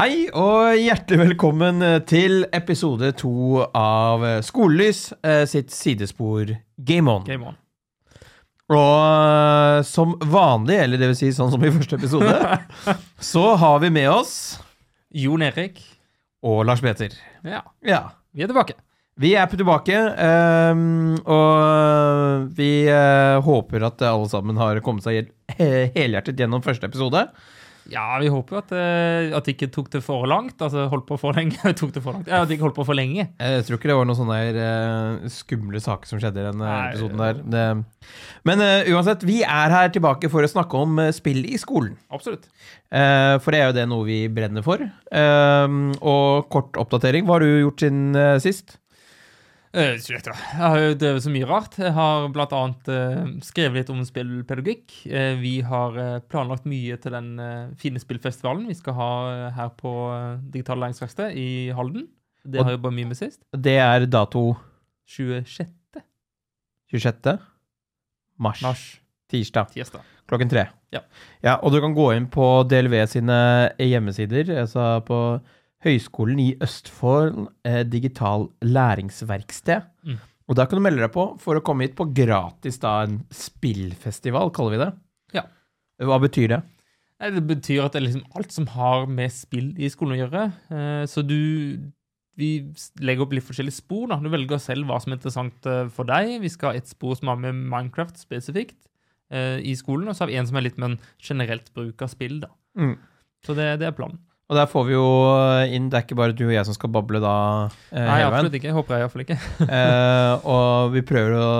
Hei og hjertelig velkommen til episode to av Skolelys eh, sitt sidespor Game On. Game on. Og eh, som vanlig, eller det vil si sånn som i første episode, så har vi med oss Jon Erik. og Lars Peter. Ja, Ja. vi er tilbake. Vi er på tilbake, ehm, og vi eh, håper at alle sammen har kommet seg helhjertet gjennom første episode. Ja, vi håper jo at, eh, at det ikke tok det for langt. Altså holdt på for lenge. tok det for langt. Ja, at de ikke holdt på for lenge. Jeg tror ikke det var noen sånne der, eh, skumle saker som skjedde i den eh, episoden der. Det, men uh, uansett, vi er her tilbake for å snakke om spill i skolen. Absolutt. Uh, for det er jo det noe vi brenner for. Uh, og kort oppdatering, hva har du gjort siden sist? Eh, vet du Jeg har jo drevet så mye rart. Jeg har annet eh, skrevet litt om spillpedagogikk. Eh, vi har planlagt mye til den fine spillfestivalen vi skal ha her på Digital Læringsverksted i Halden. Det har jeg jobba mye med sist. Det er dato 26. 26. mars. mars. Tirsdag. Tirsdag. Klokken tre. Ja. ja. Og du kan gå inn på DLV sine hjemmesider, altså på Høgskolen i Østfold eh, digital læringsverksted. Mm. Og der kan du melde deg på for å komme hit på gratis da en spillfestival, kaller vi det. Ja. Hva betyr det? Det betyr at det er liksom alt som har med spill i skolen å gjøre. Eh, så du Vi legger opp litt forskjellige spor. da. Du velger selv hva som er interessant eh, for deg. Vi skal ha et spor som har med Minecraft spesifikt eh, i skolen, og så har vi en som er litt med en generelt bruk av spill. da. Mm. Så det, det er planen. Og der får vi jo inn Det er ikke bare du og jeg som skal bable da. Eh, Nei, absolutt ikke. Håper jeg iallfall ikke. eh, og vi prøver å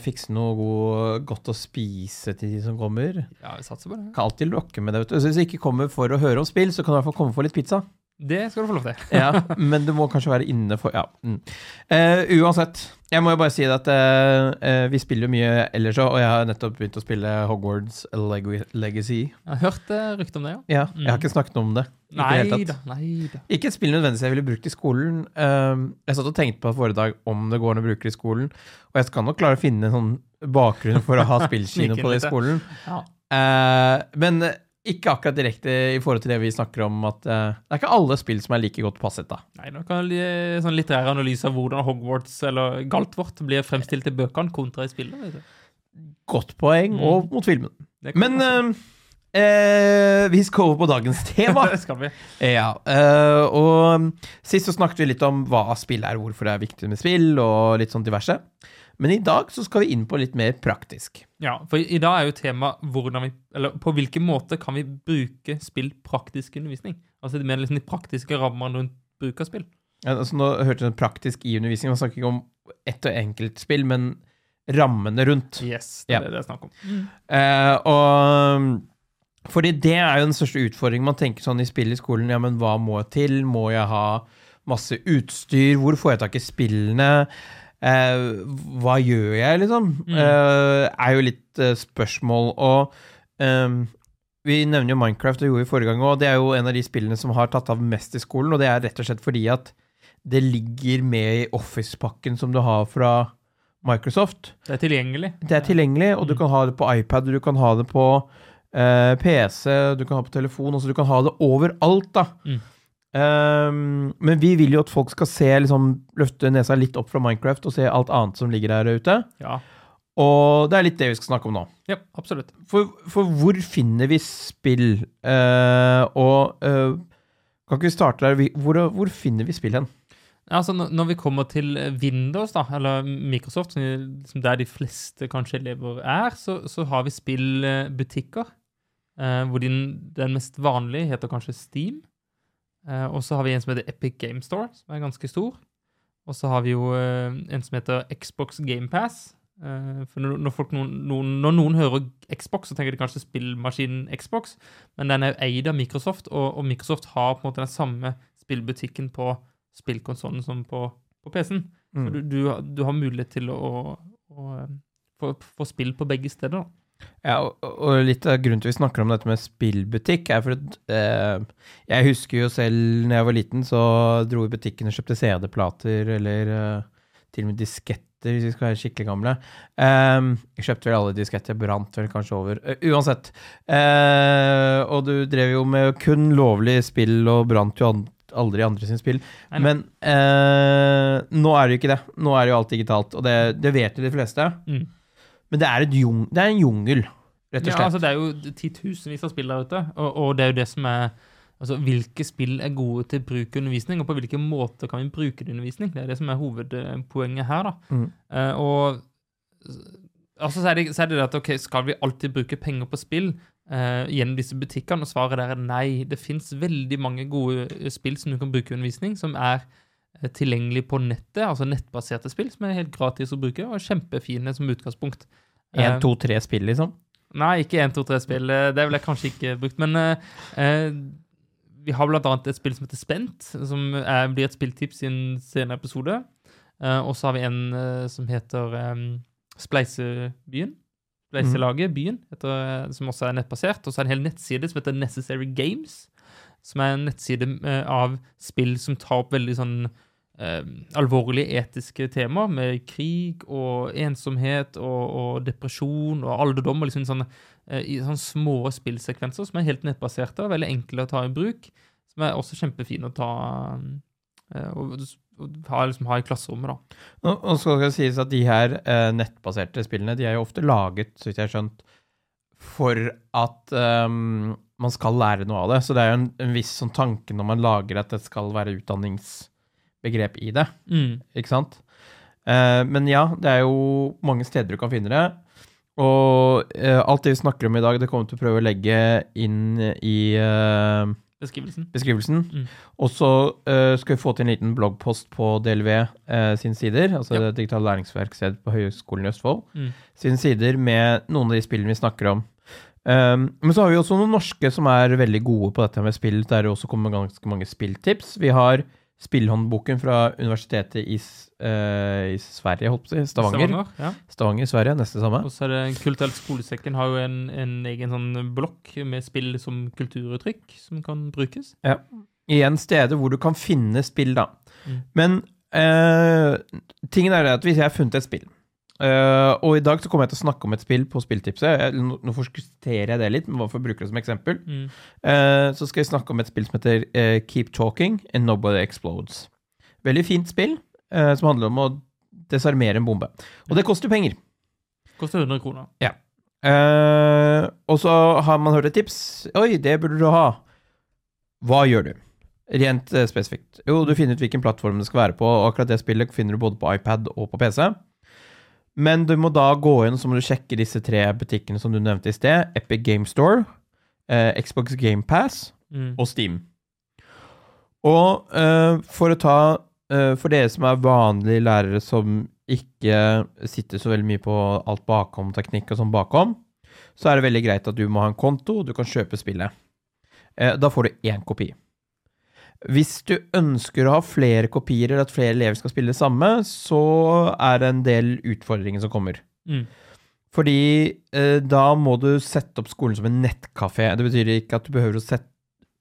fikse noe god, godt å spise til de som kommer. Ja, vi satser på det. Kan alltid lokke med det. vet du. Så hvis du ikke kommer for å høre om spill, så kan du i hvert fall komme for litt pizza. Det skal du få lov til. Ja, Men du må kanskje være inne for Ja. Mm. Uh, uansett, jeg må jo bare si at uh, uh, vi spiller jo mye ellers òg, og jeg har nettopp begynt å spille Hogwarts Leg Legacy. Jeg har hørt rykte om det, ja. Ja, Jeg har ikke snakket om det. Nei da. Nei da. Ikke et spill nødvendigvis jeg ville brukt i skolen. Um, jeg satt og tenkte på forrige dag om det går an å bruke det i skolen. Og jeg skal nok klare å finne en sånn bakgrunn for å ha spillkino på det i skolen. Ja. Men ikke akkurat direkte i forhold til det vi snakker om at uh, det er ikke alle spill som er like godt passet, da. Nei, nå kan jeg sånn litterær analyse av hvordan Hogwarts eller Galtvort blir fremstilt i bøkene kontra i spillet. vet du. Godt poeng, Mm. og mot filmen. Men uh, eh, eh, vi skal over på dagens tema. det skal vi. Ja, eh, og sist så snakket vi litt om hva spill er, hvorfor det er viktig med spill, og litt sånn diverse. Men i dag så skal vi inn på litt mer praktisk. Ja, for i dag er jo tema hvordan vi, eller på hvilken måte kan vi bruke spill praktisk undervisning? Altså det mer liksom de praktiske rammene rundt bruk av spill. Ja, altså, nå hørte du praktisk i undervisning, man snakker ikke om ett og enkelt spill, men rammene rundt. Yes, det Ja. er det det er snakk om. Eh, og fordi det er jo den største utfordringen. Man tenker sånn i spill i skolen, ja, men hva må jeg til? Må jeg ha masse utstyr? Hvor får jeg tak i spillene? Eh, hva gjør jeg, liksom? Mm. Eh, er jo litt eh, spørsmål. Og eh, vi nevner jo Minecraft, det gjorde vi forrige gang òg. Det er jo en av de spillene som har tatt av mest i skolen, og det er rett og slett fordi at det ligger med i Office-pakken som du har fra Microsoft. Det er tilgjengelig. Det er tilgjengelig, og du Mm. kan ha det på iPad, du kan ha det på eh, PC, du kan ha det på telefon, altså du kan ha det overalt, da. Mm. Ehm, men vi vil jo at folk skal se, liksom, løfte nesa litt opp fra Minecraft og se alt annet som ligger der ute. Ja, Og det er litt det vi skal snakke om nå. ja absolutt. For, for hvor finner vi spill? Uh, og uh, kan ikke vi starte der? Hvor, hvor finner vi spill hen? Altså, når vi kommer til Windows, da, eller Microsoft, som der de fleste kanskje elever er, så, så har vi spillbutikker. Eh, hvor den, den mest vanlige heter kanskje Steam. Eh, og så har vi en som heter Epic Game Store, som er ganske stor. Og så har vi jo eh, en som heter Xbox Game Pass. Eh, for når, folk, noen, når noen hører Xbox, så tenker de kanskje spillmaskinen Xbox, men den er jo eid av Microsoft, og, og Microsoft har på en måte den samme spillbutikken på spillkonsollen som på, på PC-en. Så Mm. du, du, har- du har mulighet til å, å, å få, få spill på begge steder. da. Ja, og, og litt av grunnen til vi snakker om dette med spillbutikk, er for at eh, Jeg husker jo selv når jeg var liten, så dro i butikken og kjøpte CD-plater eller eh, til og med disketter, hvis vi skal være skikkelig gamle. Eh, jeg kjøpte vel alle disketter, brant vel kanskje over. Eh, uansett. Eh, og du drev jo med kun lovlig spill, og brant jo an aldri andre sin spill. Nei, nei. Men eh, nå er det jo ikke det. Nå er det jo alt digitalt, og det, det vet jo de fleste. Mm. Men det er, jung, det er en jungel, rett og slett. Ja, altså Det er jo titusenvis av spill der ute, og, og det er jo det som er Altså, Hvilke spill er gode til bruk og undervisning, og på hvilke måter kan vi bruke det i undervisning? Det er det som er hovedpoenget her. da. Mm. Uh, og altså, så er, det, så er det at ok, skal vi alltid bruke penger på spill Uh, gjennom disse butikkene? Og svaret der er nei. Det fins veldig mange gode spill som du kan bruke i undervisning, som er tilgjengelig på nettet, altså nettbaserte spill, som er helt gratis å bruke, og kjempefine som utgangspunkt. Én, Eh, to, tre spill, liksom. Nei, ikke 1, 2, 3-spill. Det ville jeg kanskje ikke brukt. Men eh, eh, vi har annet et spill som heter Spent, som er, blir et spilltips i en senere episode. Eh, og så har vi en eh, som heter Spleisebyen. Spleiselaget Byen, heter, eh, som også er nettbasert. Og så er det en hel nettside som heter Necessary Games, som er en nettside eh, av spill som tar opp veldig sånn eh, alvorlige etiske temaer, med krig og ensomhet og, og depresjon og alderdom, og liksom sånne, eh, i sånne små spillsekvenser som er helt nettbaserte og veldig enkle å ta i bruk, som er også kjempefine å ta eh, og, og ha, liksom, ha i klasserommet, da. Nå, nå skal det sies at de her eh, nettbaserte spillene de er jo ofte laget, så vidt jeg har skjønt, for at um, man skal lære noe av det. Så det er jo en, en viss sånn tanke når man lager at det skal være utdanningsbegrep i det. Mm. Ikke sant? Eh, men ja, det er jo mange steder du kan finne det. Og eh, alt det vi snakker om i dag, det kommer vi til å prøve å legge inn i eh, Beskrivelsen. beskrivelsen. Mm. Og så eh, skal vi få til en liten bloggpost på DLV uh, sine sider, altså Ja. det digitale læringsverksted på Høgskolen i Østfold, Mm. sine sider med noen av de spillene vi snakker om. Um, men så har vi også noen norske som er veldig gode på dette med spill, der det også kommer ganske mange spilltips. Vi har spillhåndboken fra universitetet i, eh, i Sverige, holdt på å si, Stavanger. ja. Stavanger, Sverige, neste samme. Og så er det Kulturell skolesekken har jo en, en egen sånn blokk med spill som kulturuttrykk som kan brukes. Ja. Igjen steder hvor du kan finne spill, da. Mm. Men uh, tingen er at hvis jeg har funnet et spill, eh, og i dag så kommer jeg til å snakke om et spill på spilltipset jeg, Nå nå forskutterer jeg det litt, men hvorfor bruker jeg det som eksempel? Mm. Uh, så skal jeg snakke om et spill som heter uh, Keep Talking and Nobody Explodes. Veldig fint spill som handler om å desarmere en bombe. Og det koster penger. Koster 100 kroner. Eh, og så har man hørt et tips. Oi, det burde du ha. Hva gjør du? Rent spesifikt. Jo, du finner ut hvilken plattform det skal være på, og akkurat det spillet finner du både på iPad og på PC. Men du må da gå inn og så må du sjekke disse tre butikkene som du nevnte i sted. Epic Game Store, eh, Xbox Game Pass Mm. og Steam. Og eh, for å ta eh, For dere som er vanlige lærere som ikke sitter så veldig mye på alt bakom teknikk og sånn bakom, så er det veldig greit at du må ha en konto, og du kan kjøpe spillet. Eh, da får du én kopi. Hvis du ønsker å ha flere kopier, eller at flere elever skal spille det samme, så er det en del utfordringer som kommer. Mm. Fordi eh, da må du sette opp skolen som en nettkafé. Det betyr ikke at du behøver å sette,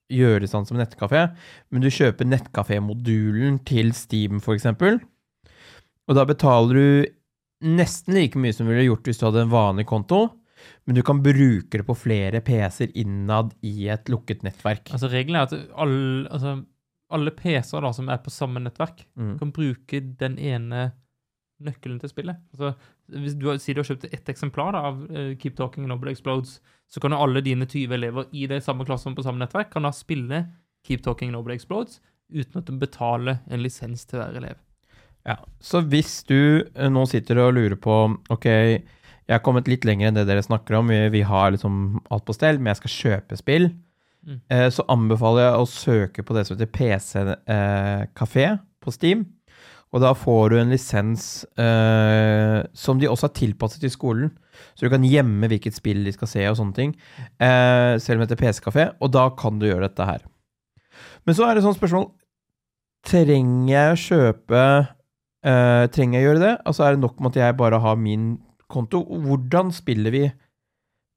gjøre det sånn som en nettkafé, men du kjøper nettkafé-modulen til Steam, eksempel. Og da betaler du nesten like mye som du ville gjort hvis du hadde en vanlig konto, men du kan bruke det på flere PC-er innad i et lukket nettverk. Altså Regelen er at all, altså, alle PC-er da, som er på samme nettverk, Mm. kan bruke den ene nøkkelen til spillet. Altså, hvis du har, sier du har kjøpt ett eksemplar da, av uh, Keep Talking Noble Explodes, så kan jo alle dine 20 elever i det samme klasserommet på samme nettverk kan da spille Keep Talking Noble Explodes uten at du betaler en lisens til hver elev. Ja, Så hvis du eh, nå sitter og lurer på Ok, jeg har kommet litt lenger enn det dere snakker om, vi, vi har liksom alt på stell, men jeg skal kjøpe spill, Mm. eh, så anbefaler jeg å søke på det som heter PC-kafé på Steam. Og da får du en lisens eh, som de også har tilpasset til skolen. Så du kan gjemme hvilket spill de skal se og sånne ting. Eh, selv om det heter PC-kafé. Og da kan du gjøre dette her. Men så er det sånn spørsmål Trenger jeg å kjøpe eh, Trenger jeg å gjøre det? Altså Er det nok med at jeg bare har min konto? Hvordan spiller vi?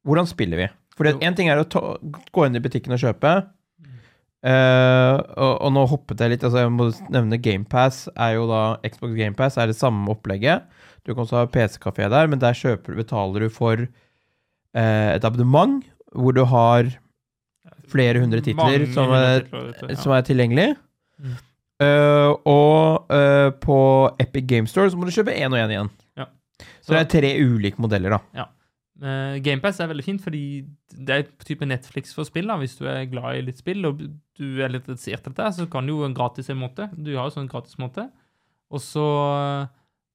Hvordan spiller vi? For én ting er å ta, gå inn i butikken og kjøpe. Uh, og, og nå hoppet jeg litt. altså Jeg må nevne GamePass. er jo da Xbox GamePass er det samme opplegget. Du kan også ha PC-kafé der, men der kjøper, betaler du for uh, et abonnement hvor du har flere hundre titler som er, ja. som er tilgjengelig. Mm. Eh, og på Epic Game Store så må du kjøpe én og én igjen. Ja. Så det er tre ulike modeller, da. Uh, GamePass er veldig fint, fordi det er type Netflix for spill. da, Hvis du er glad i litt spill og du er litt interessert i dette, så kan du jo en gratis en måte. Du har jo sånn gratis måte. Og så,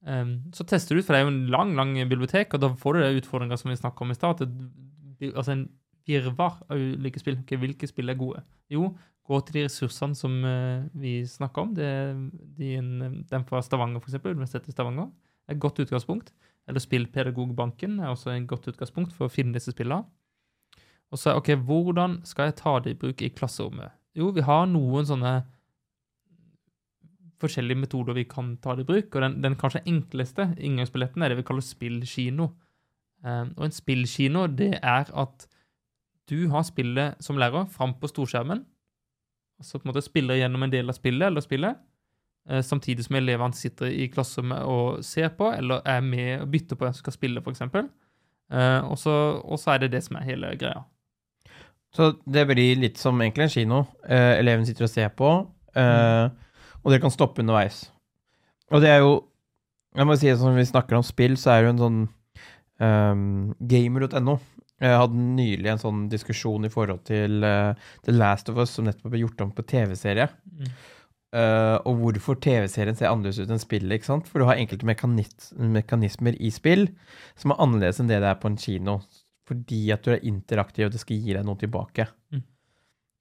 um, så tester du ut, for det er jo en lang lang bibliotek, og da får du de utfordringa som vi snakka om i stad. Altså en virvar av ulike spill. Okay, hvilke spill er gode? Jo, gå til de ressursene som uh, vi snakka om. Det, de, den fra Stavanger, f.eks. Universitetet i Stavanger. er Et godt utgangspunkt. Eller Spillpedagogbanken er også et godt utgangspunkt for å finne disse spillene. Og så, ok, hvordan skal jeg ta det i bruk i klasserommet? Jo, vi har noen sånne forskjellige metoder vi kan ta det i bruk, og den, den kanskje enkleste inngangsbilletten er det vi kaller spillkino. Um, og en spillkino, det er at du har spillet som lærer fram på storskjermen, altså på en måte spiller gjennom en del av spillet, eller spillet, samtidig som elevene sitter i klasserommet og ser på, eller er med og bytter på hvem som skal spille, f.eks. Uh, og så og så er det det som er hele greia. Så det blir litt som egentlig en kino. Eh, eleven sitter og ser på, eh, og dere kan stoppe underveis. Og det er jo Jeg må si at når vi snakker om spill, så er det jo en sånn um, Gamer.no. Jeg hadde nylig en sånn diskusjon i forhold til eh, The Last of Us, som nettopp ble gjort om på TV-serie. Mm. Eh, og hvorfor TV-serien ser annerledes ut enn spillet. ikke sant? For du har enkelte mekanis mekanismer i spill som er annerledes enn det det er på en kino. Fordi at du er interaktiv, og det skal gi deg noe tilbake. Mm.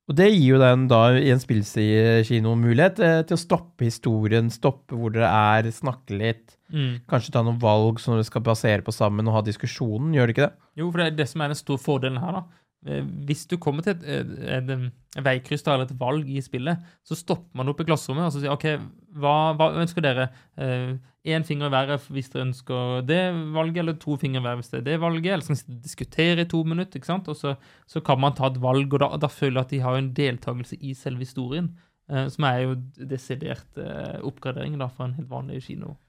Og det gir jo deg da i en spillkino mulighet eh, til å stoppe historien, stoppe hvor dere er, snakke litt. Mm. Kanskje ta noen valg som dere skal basere på sammen, og ha diskusjonen. Gjør det ikke det? Jo, for det er det som er den store fordelen her. da. Eh, Hvis du kommer til et, et, et, veikryss eller et valg i spillet, så stopper man opp i klasserommet og så sier OK, hva, hva ønsker dere? Én finger i hvis dere ønsker det valget, eller to fingre i hvis det er det valget. Eller så kan man diskutere i to minutter, ikke sant? og så, så kan man ta et valg. Og da, da føler jeg at de har en deltakelse i selve historien, eh, som er jo desidert eh, oppgradering da, fra en helt vanlig kinofilm.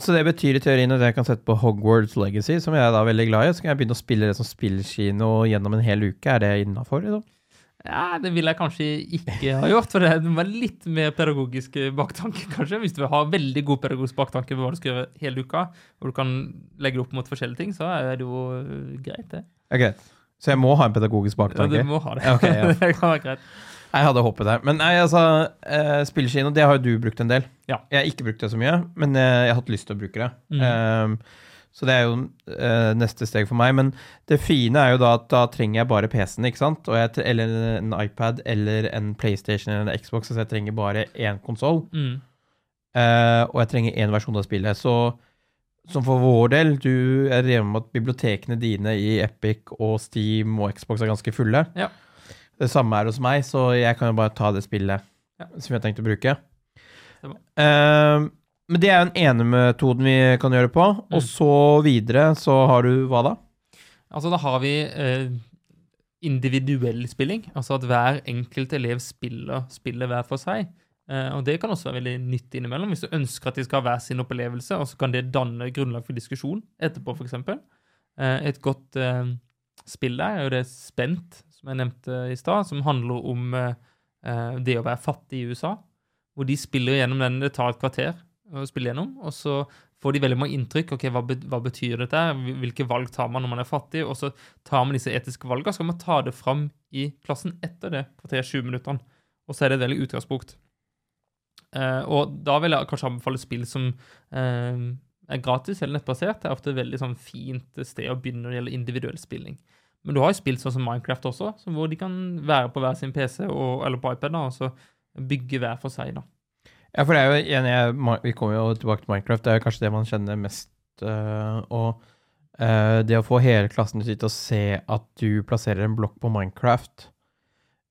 Så det betyr i teorien at jeg kan sette på Hogwarts Legacy, som jeg er da veldig glad i, så kan jeg begynne å spille det som spillkino gjennom en hel uke. Er det innafor? Liksom? Ja, det ville jeg kanskje ikke ha gjort, for det er litt mer pedagogisk baktanke, kanskje. Hvis du vil ha veldig god pedagogisk baktanke på hva du skal gjøre hele uka, og du kan legge det opp mot forskjellige ting, så er det jo øh, greit, det. Okay. Så jeg må ha en pedagogisk baktanke? Ja, du må ha det. Okay, ja. det kan være greit. Jeg hadde håpet det. Men nei, altså, eh, spillkino, det har jo du brukt en del. Ja. Jeg har ikke brukt det så mye, men eh, jeg har hatt lyst til å bruke det. Mm. Um, så det er jo eh, neste steg for meg. Men det fine er jo da at da trenger jeg bare PC-en, ikke sant? Og jeg, eller en iPad eller en PlayStation eller en Xbox, så jeg trenger bare én konsoll. Mm. Eh, og jeg trenger én versjon av spillet. Så som for vår del, du er enig om at bibliotekene dine i Epic og Steam og Xbox er ganske fulle. Ja. Det samme er hos meg, så jeg kan jo bare ta det spillet Ja. som jeg har tenkt å bruke. Det Eh, men det er jo den ene metoden vi kan gjøre på. Mm. Og så videre så har du hva da? Altså, da har vi uh, individuell spilling, altså at hver enkelt elev spiller spillet hver for seg. Uh, og det kan også være veldig nyttig innimellom, hvis du ønsker at de skal ha hver sin opplevelse, og så kan det danne grunnlag for diskusjon etterpå, f.eks. Uh, et godt uh, spill der er jo det Spent, som jeg nevnte i stad, som handler om eh, det å være fattig i USA, hvor de spiller gjennom den, det tar et kvarter å spille gjennom, og så får de veldig mange inntrykk. ok, hva, hva betyr dette? Hvilke valg tar man når man er fattig? Og så tar man disse etiske valgene, så skal man ta det fram i klassen etter det kvarter 20 minuttene. Og så er det et veldig utgangspunkt. Eh, og da vil jeg kanskje anbefale spill som eh, er gratis eller nettbasert. Det er ofte et veldig sånn fint sted å begynne når det gjelder individuell spilling. Men du har jo spilt sånn som Minecraft også, så hvor de kan være på hver sin PC og, eller på iPad da, og så bygge hver for seg. da. Ja, for det er jo igjen, jeg, Vi kommer jo tilbake til Minecraft. Det er jo kanskje det man kjenner mest. øh, og øh, det å få hele klassen til å se at du plasserer en blokk på Minecraft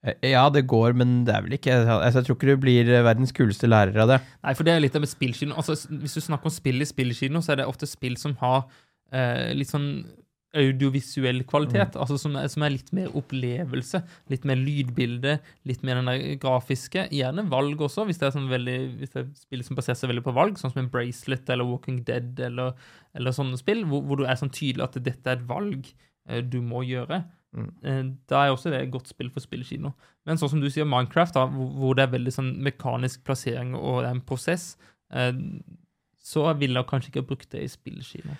eh, Ja, det går, men det er vel ikke altså, Jeg tror ikke du blir verdens kuleste lærer av det. Nei, for det er litt av med spillkino. Altså, hvis du snakker om spill i spillkino, så er det ofte spill som har eh, litt sånn audiovisuell kvalitet, altså som er, som er litt mer opplevelse, litt mer lydbilde, litt mer den der grafiske. Gjerne valg også, hvis det er, sånn veldig, hvis det er spill som baserer seg veldig på valg, sånn som en Bracelet eller Walking Dead eller, eller sånne spill, hvor, hvor du er sånn tydelig at dette er et valg eh, du må gjøre. Mm. Eh, Da er også det et godt spill for spillkino. Men sånn som du sier, Minecraft, da, hvor hvor det er veldig sånn mekanisk plassering og det er en prosess, eh, så ville jeg kanskje ikke ha brukt det i spillekino.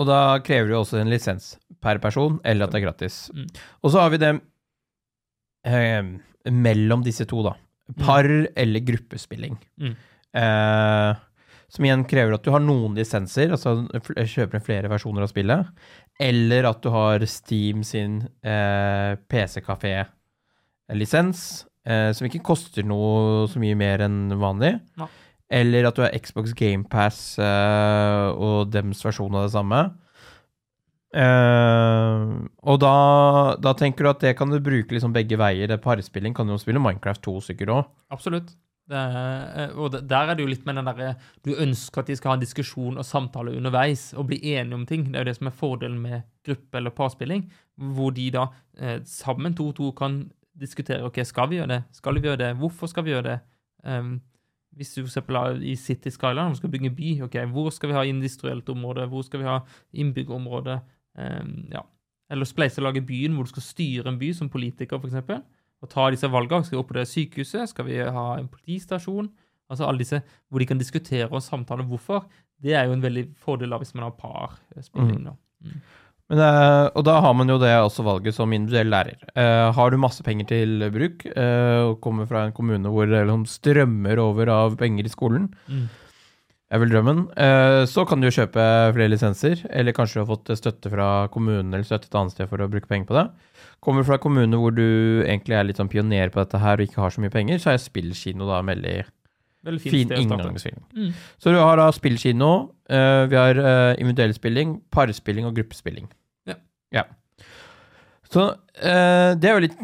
Og da krever det jo også en lisens per person, eller at det er gratis. Mm. Og så har vi det eh, mellom disse to, da. Par eller gruppespilling. Mm. Eh, som igjen krever at du har noen lisenser, altså kjøper inn flere versjoner av spillet. Eller at du har Steam sin eh, PC-kafé-lisens, eh, som ikke koster noe så mye mer enn vanlig. Ja. Eller at du har Xbox GamePass uh, og dems versjon av det samme. Uh, og da, da tenker du at det kan du bruke liksom begge veier. Det Parspilling kan jo spille Minecraft to stykker òg. Absolutt. Er, eh, og der er det jo litt med den derre Du ønsker at de skal ha en diskusjon og samtale underveis og bli enige om ting. Det er jo det som er fordelen med gruppe- eller parspilling, hvor de da eh, sammen to og to kan diskutere ok, skal vi gjøre det, skal vi gjøre det, hvorfor skal vi gjøre det. Um, hvis du for eksempel er i City Skyline og skal bygge en by, ok, hvor skal vi ha industrielt område, hvor skal vi ha innbyggerområde, um, ja. Eller spleiselage byen, hvor du skal styre en by som politiker, eksempel og ta disse valgene. Skal vi opp på det sykehuset? Skal vi ha en politistasjon? Altså alle disse hvor de kan diskutere og samtale hvorfor. Det er jo en veldig fordel av hvis man har par spilling. Mm. da. Men, eh, og da har man jo det også valget som individuell lærer. Eh, har du masse penger til bruk eh, og kommer fra en kommune hvor det liksom strømmer over av penger i skolen, Mm. er vel drømmen, så kan du jo kjøpe flere lisenser, eller kanskje du har fått støtte fra kommunen eller støtte et annet sted for å bruke penger på det. Kommer du fra en kommune hvor du egentlig er litt sånn pioner på dette her og ikke har så mye penger, så er spillkino da en veldig Veldig fint fin inngangsfilm. Mm. Så du har da spillkino, vi har individuell spilling, parspilling og gruppespilling. Ja. Så eh, det er jo litt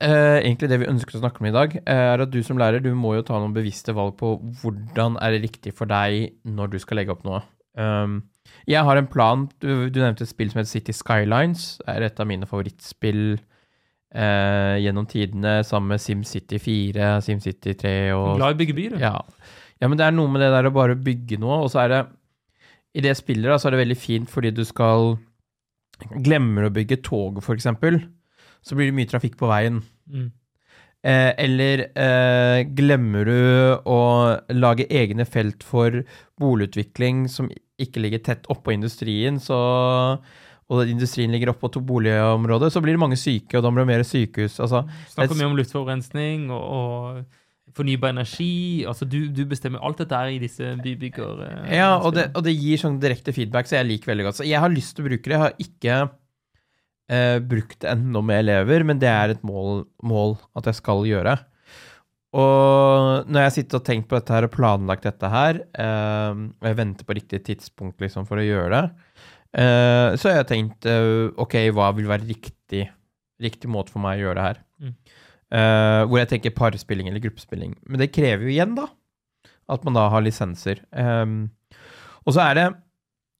eh, egentlig det vi ønsket å snakke om i dag, eh, er at du som lærer, du må jo ta noen bevisste valg på hvordan er det riktig for deg når du skal legge opp noe. Um, jeg har en plan, du, du nevnte et spill som heter City Skylines, det er et av mine favorittspill eh, gjennom tidene, sammen med SimCity 4, SimCity 3 og Glad i bygge byer, ja. ja, men det er noe med det der å bare bygge noe, og så er det I det spillet da, så er det veldig fint fordi du skal Glemmer å bygge tog, for eksempel, så blir det mye trafikk på veien. Mm. Eh, eller eh, glemmer du å lage egne felt for boligutvikling som ikke ligger tett oppå industrien, så og industrien ligger oppå to boligområder, så blir det mange syke, og da blir det mer sykehus. Altså, Snakker mye om luftforurensning og, og fornybar energi. Altså, du, du bestemmer alt dette her i disse bybygger... eh, Ja, og det, og det gir sånn direkte feedback, så jeg liker veldig godt. Så jeg har lyst til å bruke det. Jeg har ikke eh, brukt det ennå med elever, men det er et mål, mål at jeg skal gjøre. Og når jeg sitter og tenkt på dette her og planlagt dette her, eh, og jeg venter på riktig tidspunkt liksom for å gjøre det, eh, så har jeg tenkt eh, ok, hva vil være riktig, riktig måte for meg å gjøre det her? Mm. Eh, hvor jeg tenker parspilling eller gruppespilling. Men det krever jo igjen, da, at man da har lisenser. Um, og så er det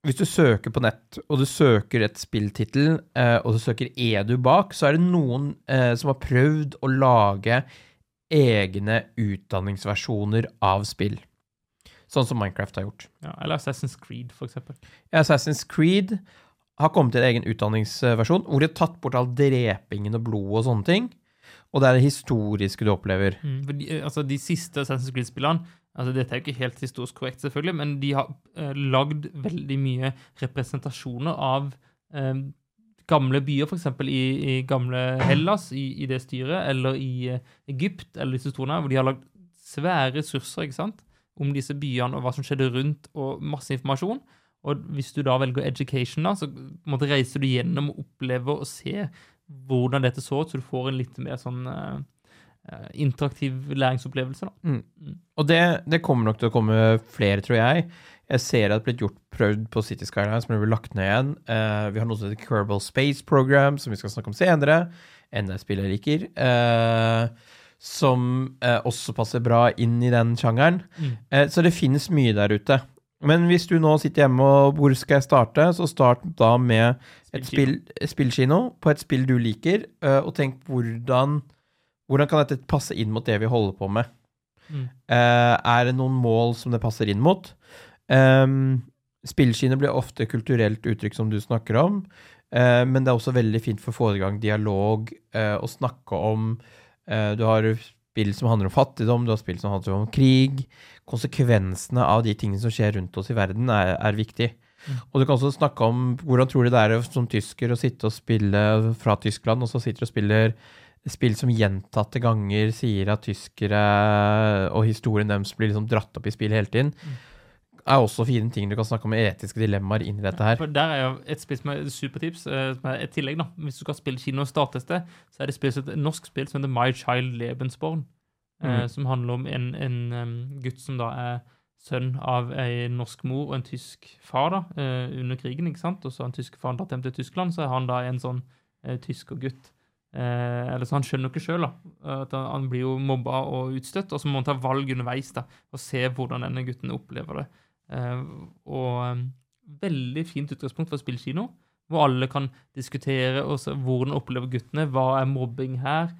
Hvis du søker på nett, og du søker et spilltittel, uh, og du søker edu bak, så er det noen uh, som har prøvd å lage egne utdanningsversjoner av spill. Sånn som Minecraft har gjort. Ja, eller Assassin's Creed, for eksempel. Assassin's Creed har kommet til en egen utdanningsversjon, hvor de har tatt bort all drepingen og blod og sånne ting. Og det er det historiske du opplever. Mm, de, eh, altså, de siste Assassin's Creed-spillene altså Dette er jo ikke helt historisk korrekt, selvfølgelig, men de har eh, lagd veldig mye representasjoner av eh, gamle byer, f.eks. I, i gamle Hellas, i, i det styret, eller i eh, Egypt, eller disse storene, hvor de har lagd svære ressurser ikke sant, om disse byene og hva som skjedde rundt, og masse informasjon. Og hvis du da velger education, da, så måtte reiser du gjennom og opplever og ser hvordan dette så ut, så du får en litt mer sånn eh, eh, interaktiv læringsopplevelse. da. Og det, det kommer nok til å komme flere, tror jeg. Jeg ser at det er blitt gjort prøvd på City Skylines, men det blir lagt ned igjen. Uh, vi har noe som heter Kerbal Space Program, som vi skal snakke om senere. Enda et spill jeg liker. Uh, som uh, også passer bra inn i den sjangeren. Mm. Så det finnes mye der ute. Men hvis du nå sitter hjemme og hvor skal jeg starte, så start da med et spill, spillkino på et spill du liker, eh, og tenk hvordan, hvordan kan dette passe inn mot det vi holder på med. Mm. Eh, er det noen mål som det passer inn mot? Um, Spillkino blir ofte kulturelt uttrykk som du snakker om, eh, men det er også veldig fint for å få i gang dialog eh, og snakke om eh, Du har spill som handler om fattigdom, du har spill som handler om krig. Konsekvensene av de tingene som skjer rundt oss i verden, er, er viktig. Mm. Og du kan også snakke om hvordan tror du det er som tysker å sitte og spille fra Tyskland, og så sitter du og spiller spill som gjentatte ganger sier at tyskere og historien deres blir liksom dratt opp i spill hele tiden. Mm. Er også fine ting du kan snakke om etiske dilemmaer inn i dette her. For Der er jo et spill som er supertips, eh, som er et tillegg. da. Hvis du skal spille kino og starte et sted, så er det spill, et norsk spill som heter My Child Lebensborn. eh, Mm. Som handler om en, en gutt som da er sønn av ei norsk mor og en tysk far da, eh, under krigen. ikke sant? Og så har en tysk far dratt hjem til Tyskland, så er han da en sånn eh, tyskergutt. Eh, eller så Han skjønner ikke sjøl han blir jo mobba og utstøtt, og så må han ta valg underveis da, og se hvordan denne gutten opplever det. Eh, og veldig fint utgangspunkt for spillkino, hvor alle kan diskutere også, hvordan opplever guttene, hva er mobbing her,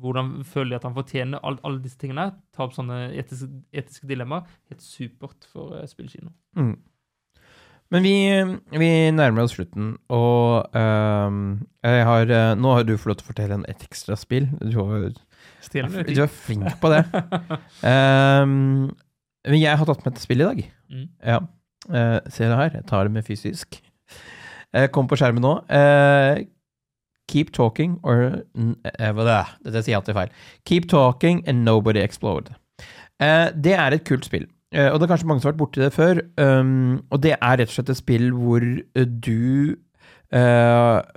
hvordan føler de at han fortjener all, alle disse tingene. Ta opp sånne etiske, etiske dilemmaer. Helt supert for uh, spillkino. Mm. Men vi, vi nærmer oss slutten, og øhm, jeg har, uh, nå har du fått lov til å fortelle en et ekstra spill. Du, er du er flink på det. Ehm, men jeg har tatt med et spill i dag. Mm. Ja. Uh, se det her. Jeg tar det med fysisk. Jeg kom på skjermen nå. Uh, keep talking or n- eh, Dette sier jeg alltid feil. Keep talking and nobody explode. Det er et kult spill. Og det er kanskje mange som har vært borti det før. Um, og det er rett og slett et spill hvor du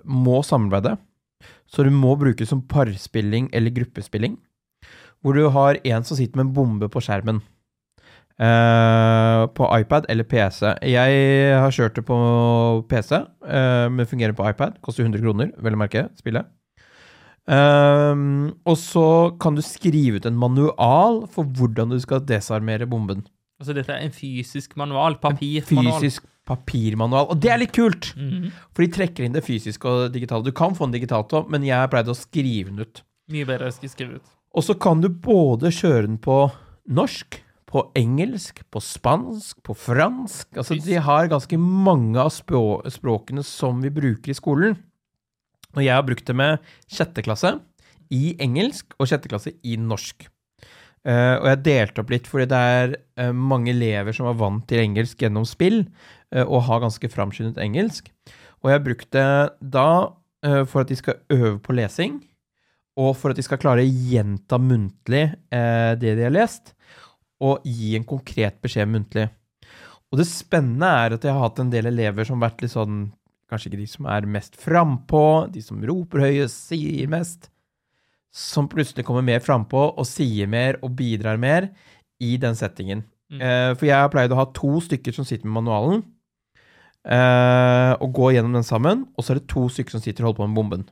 må samarbeide. Så du må bruke det som parspilling eller gruppespilling. Hvor du har en som sitter med en bombe på skjermen. Eh, på iPad eller PC. Jeg har kjørt det på PC, uh, men fungerer på iPad. Koster 100 kroner, vel å merke, spillet. Ehm, og så kan du skrive ut en manual for hvordan du skal desarmere bomben. Altså, dette er en fysisk manual. Papirmanual. Fysisk papirmanual. Og det er litt kult! Mhm. For de trekker inn det fysiske og digitale. Du kan få den digitalt òg, men jeg pleide å skrive den ut. Mye bedre å skrive ut. Og så kan du både kjøre den på norsk, på engelsk, på spansk, på fransk. Altså, de har ganske mange av språkene som vi bruker i skolen. Og jeg har brukt det med sjette klasse i engelsk og sjette klasse i norsk. Uh, og jeg delte opp litt fordi det er uh, mange elever som var vant til engelsk gjennom spill, uh, og har ganske framskyndet engelsk. Og jeg brukte det da for at de skal øve på lesing, og for at de skal klare å gjenta muntlig det de har lest, og gi en konkret beskjed muntlig. Og det spennende er at jeg har hatt en del elever som har vært litt sånn Kanskje ikke de som er mest frampå, de som roper høyest, sier mest. Som plutselig kommer mer frampå og sier mer og bidrar mer i den settingen. Mm. Eh, for jeg har pleid å ha to stykker som sitter med manualen, eh, og gå gjennom den sammen, og så er det to stykker som sitter og holder på med bomben.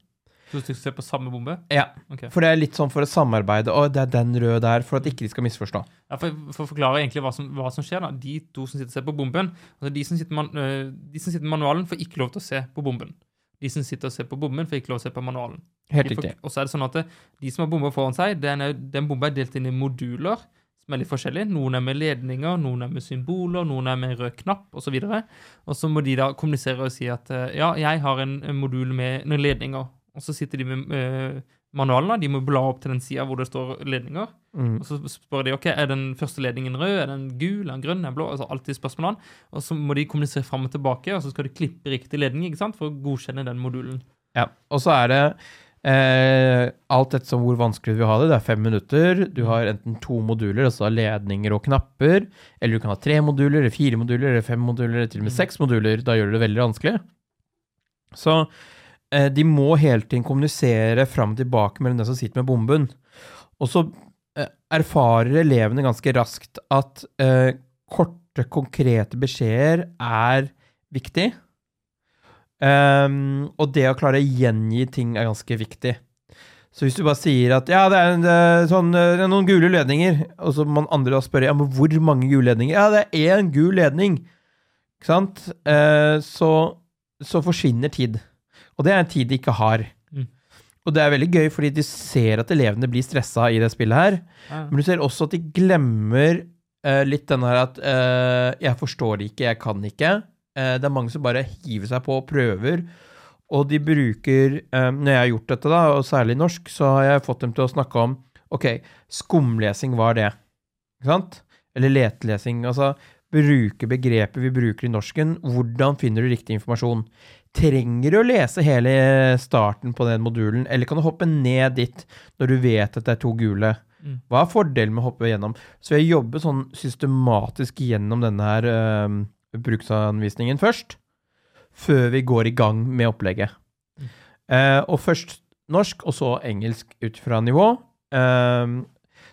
To du ser på samme bombe? Ja, Okay. For det er litt sånn for å samarbeide. Å, det er den røde der, for at ikke de skal misforstå. Ja, for, for å forklare egentlig hva som, hva som skjer, da. De to som sitter og ser på bomben altså de, som sitter man, øh, de som sitter med manualen, får ikke lov til å se på bomben. De som sitter og ser på bomben, får ikke lov til å se på manualen. Helt riktig. Og så er det sånn at de som har bomba foran seg, den, er, den bomba er delt inn i moduler som er litt forskjellige. Noen er med ledninger, noen er med symboler, noen er med rød knapp osv. Og, så og så må de da kommunisere og si at øh, ja, jeg har en, en modul med noen ledninger. Og så sitter de med øh, manualen, de må bla opp til den sida hvor det står ledninger. Mm. Og så spør de ok, er den første ledningen rød, er den gul, er den grønn, er den blå? Altså alltid spørsmålene. Og så må de kommunisere fram og tilbake, og så skal de klippe riktig ledning ikke sant, for å godkjenne den modulen. Ja. Og så er det eh, alt ettersom hvor vanskelig du vil ha det. Det er fem minutter. Du har enten to moduler, altså ledninger og knapper. Eller du kan ha tre moduler, eller fire moduler, eller fem moduler, eller til og med Mm. seks moduler. Da gjør du det veldig vanskelig. Så eh, de må hele tiden kommunisere fram og tilbake mellom den som sitter med bomben. Og så eh, erfarer elevene ganske raskt at eh, korte, konkrete beskjeder er viktig. Um, og det å klare å gjengi ting er ganske viktig. Så hvis du bare sier at ja, det er, en, eh, sånn, eh, det er noen gule ledninger, og så må andre da spørre ja, men hvor mange gule ledninger? Ja, det er én gul ledning. Ikke sant? Eh, så, så forsvinner tid. Og det er en tid de ikke har. Mm. Og det er veldig gøy, fordi de ser at elevene blir stressa i det spillet her. Ja. Men du ser også at de glemmer uh, litt den her at uh, 'jeg forstår det ikke, jeg kan ikke'. Uh, det er mange som bare hiver seg på og prøver. Og de bruker eh, Når jeg har gjort dette, da, og særlig norsk, så har jeg fått dem til å snakke om OK, skumlesing, hva er det? Ikke sant? Eller letelesing. Altså bruke begrepet vi bruker i norsken. Hvordan finner du riktig informasjon? Trenger du å lese hele starten på den modulen, eller kan du hoppe ned dit når du vet at det er to gule? Mm. Hva er fordelen med å hoppe gjennom? Så jeg jobber sånn systematisk gjennom denne her eh, bruksanvisningen først, før vi går i gang med opplegget. Mm. Eh, og først norsk, og så engelsk ut fra nivå. Uh,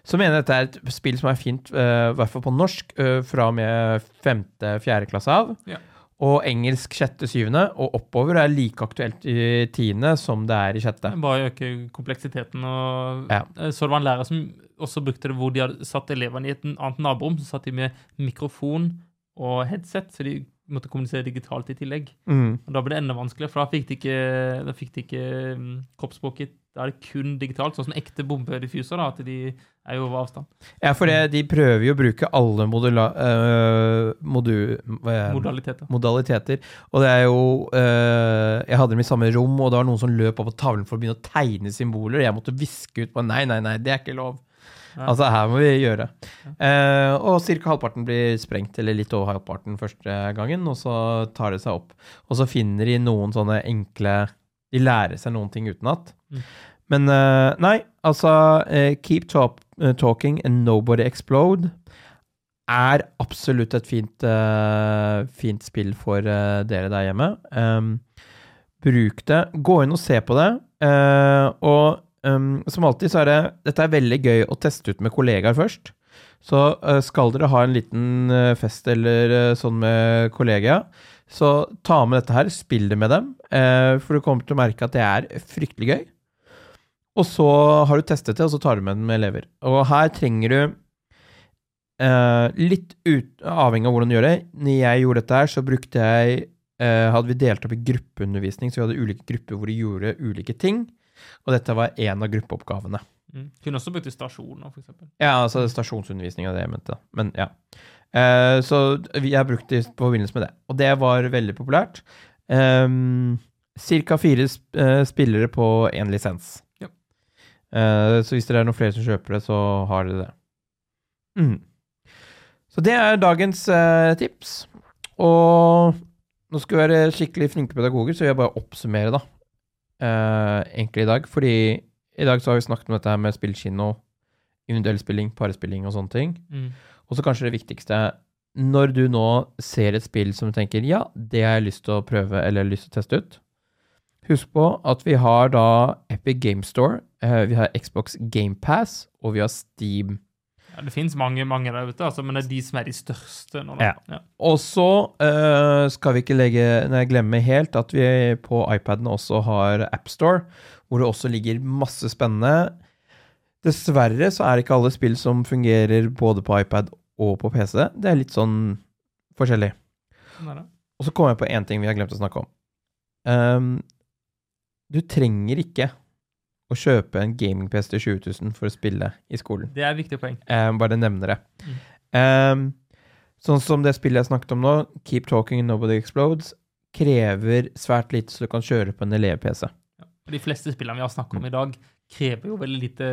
så mener jeg dette er et spill som er fint, i uh, hvert fall på norsk, eh, fra og med femte-fjerde klasse av. Ja. Og engelsk sjette-syvende, og oppover er like aktuelt i tiende som det er i sjette. Bare øke kompleksiteten. og Ja. Så det var en lærer som også brukte det hvor de hadde satt elevene i et annet naborom. Så satt de med mikrofon og headset, så de måtte kommunisere digitalt i tillegg. Mm. Og Da ble det enda vanskeligere, for da fikk de ikke, da fikk de ikke mm, kroppsspråket. Da er det kun digitalt, sånn som ekte bombediffuser, da, at de er jo over avstand. Ja, for det, de prøver jo å bruke alle modula, øh, modu, er- Modaliteter. modaliteter. Og det er jo øh, Jeg hadde dem i samme rom, og det var noen som løp opp på tavlen for å begynne å tegne symboler. Jeg måtte viske ut på Nei, nei, nei, det er ikke lov. Ja. Altså, her må vi gjøre. Eh, og ca. halvparten blir sprengt, eller litt over halvparten første gangen, og så tar det seg opp. Og så finner de noen sånne enkle De lærer seg noen ting utenat. Mm. Men uh, nei, altså uh, Keep talk, uh, talking and nobody explode er absolutt et fint, fint spill for dere der hjemme. Um, bruk det. Gå inn og se på det. og um, som alltid så er det Dette er veldig gøy å teste ut med kollegaer først. Så skal dere ha en liten fest eller sånn med kollegaer, så ta med dette her, spill det med dem, eh, for du kommer til å merke at det er fryktelig gøy. Og så har du testet det, og så tar du med den med elever. Og her trenger du eh, litt ut, avhengig av hvordan du gjør det. Når jeg gjorde dette her, så brukte jeg eh, Hadde vi delt opp i gruppeundervisning, så vi hadde ulike grupper hvor de gjorde ulike ting. Og dette var en av gruppeoppgavene. Mm. Kunne også brukt stasjoner, for eksempel. Ja, altså stasjonsundervisning er det jeg mente. Men ja. Eh, så jeg brukte det på forbindelse med det. Og det var veldig populært. Um, Cirka fire sp eh, spillere på én lisens. Ja. Eh, så hvis det er noen flere som kjøper det, så har dere det. Mm. Så det er dagens tips. Og nå skal vi være skikkelig flinke pedagoger, så vil jeg bare oppsummere, da. Eh, egentlig i dag. Fordi i dag så har vi snakket om dette her med spillkino, individuell spilling, parespilling og sånne ting. Mm. Og så kanskje det viktigste Når du nå ser et spill som du tenker ja, det har jeg lyst til å prøve eller lyst til å teste ut, husk på at vi har da Epic Game Store, eh, vi har Xbox Game Pass, og vi har Steam. Ja, det finnes mange mange der ute, altså, men det er de som er de største nå. Da. Ja. Ja. Og så uh, skal vi ikke legge, nei, glemme helt at vi på iPaden også har AppStore, hvor det også ligger masse spennende. Dessverre så er ikke alle spill som fungerer både på iPad og på PC. Det er litt sånn forskjellig. Sånn. Og så kom jeg på én ting vi har glemt å snakke om. Um, du trenger ikke å kjøpe en gaming-PC til 20 000 for å spille i skolen. Det er et viktig poeng. Um, bare nevner det. Mm. Um, sånn som det spillet jeg snakket om nå, Keep Talking and Nobody Explodes, krever svært lite så du kan kjøre på en elev-PC. De fleste spillene vi har snakket om i dag, krever jo veldig lite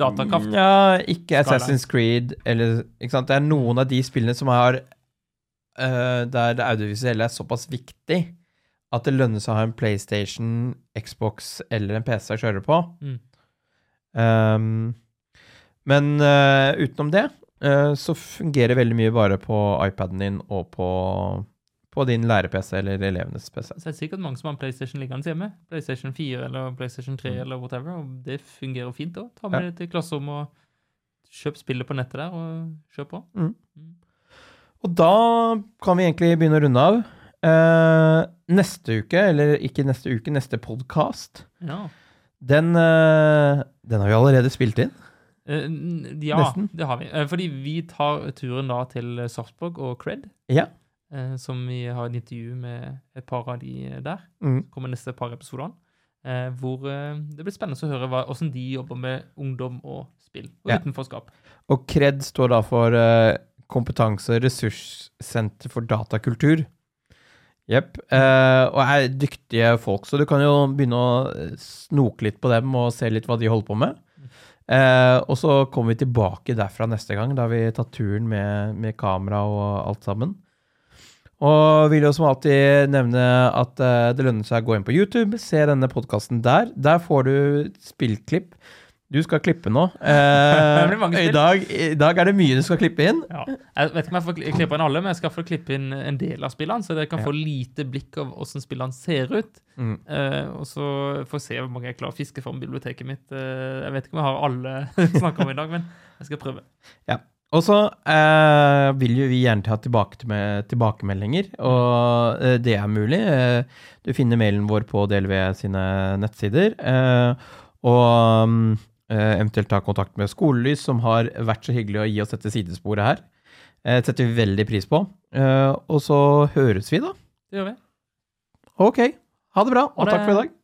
datakraft. Ja, ikke. Assassin's Creed eller ikke sant? Det er noen av de spillene som har uh, Der det audiovisuelle er såpass viktig at det lønner seg å ha en PlayStation, Xbox eller en PC å kjøre på. Mm. Um, men uh, utenom det uh, så fungerer veldig mye bare på iPaden din og på, på din lære-PC eller elevenes PC. Så det er sikkert mange som har en PlayStation liggende hjemme. PlayStation 4 eller PlayStation 3 eller whatever. Og det fungerer fint òg. Ta med Mm. Ja. det til klasserommet og kjøp spillet på nettet der, og kjør på. Og da kan vi egentlig begynne å runde av. Eh, neste uke, eller ikke neste uke, neste podkast, Ja. Den, eh, den har vi allerede spilt inn. Uh, ja, Nesten. det har vi. Uh, fordi vi tar turen da til Sarpsborg og Cred, Ja. Eh, som vi har et intervju med et par av de der. Mm. kommer neste par episodene. Eh, hvor eh, det blir spennende å høre hva, hvordan de jobber med ungdom og spill og Ja. utenforskap. Og KRED står da for eh, Kompetanse- og ressurssenter for datakultur. Jepp. Eh, og er dyktige folk, så du kan jo begynne å eh, snoke litt på dem og se litt hva de holder på med. Eh, og så kommer vi tilbake derfra neste gang. Da har vi tatt turen med, med kamera og alt sammen. Og vil jo som alltid nevne at eh, det lønner seg å gå inn på YouTube, se denne podkasten der. Der får du spillklipp. Du skal klippe nå. Eh, i, dag, I dag er det mye du skal klippe inn. Ja. Jeg vet ikke om jeg får klippe inn alle, men jeg skal få klippe inn en del av spillene, så dere kan Ja. få lite blikk av hvordan spillene ser ut. Mm. Eh, og så får jeg se hvor mange jeg klarer å fiske fram biblioteket mitt. Eh, jeg vet ikke om jeg har alle snakka om i dag, men jeg skal prøve. Og så eh, vil jo vi gjerne ha tilbake med tilbakemeldinger, og eh, det er mulig. Eh, du finner mailen vår på DLV sine nettsider. Eh, og mm, eh, eventuelt ta kontakt med Skolelys, som har vært så hyggelig å gi oss dette sidesporet her. Eh, Det setter vi veldig pris på. Eh, og så høres vi, da. Det gjør vi. Ok. Ha det bra, og takk for i dag.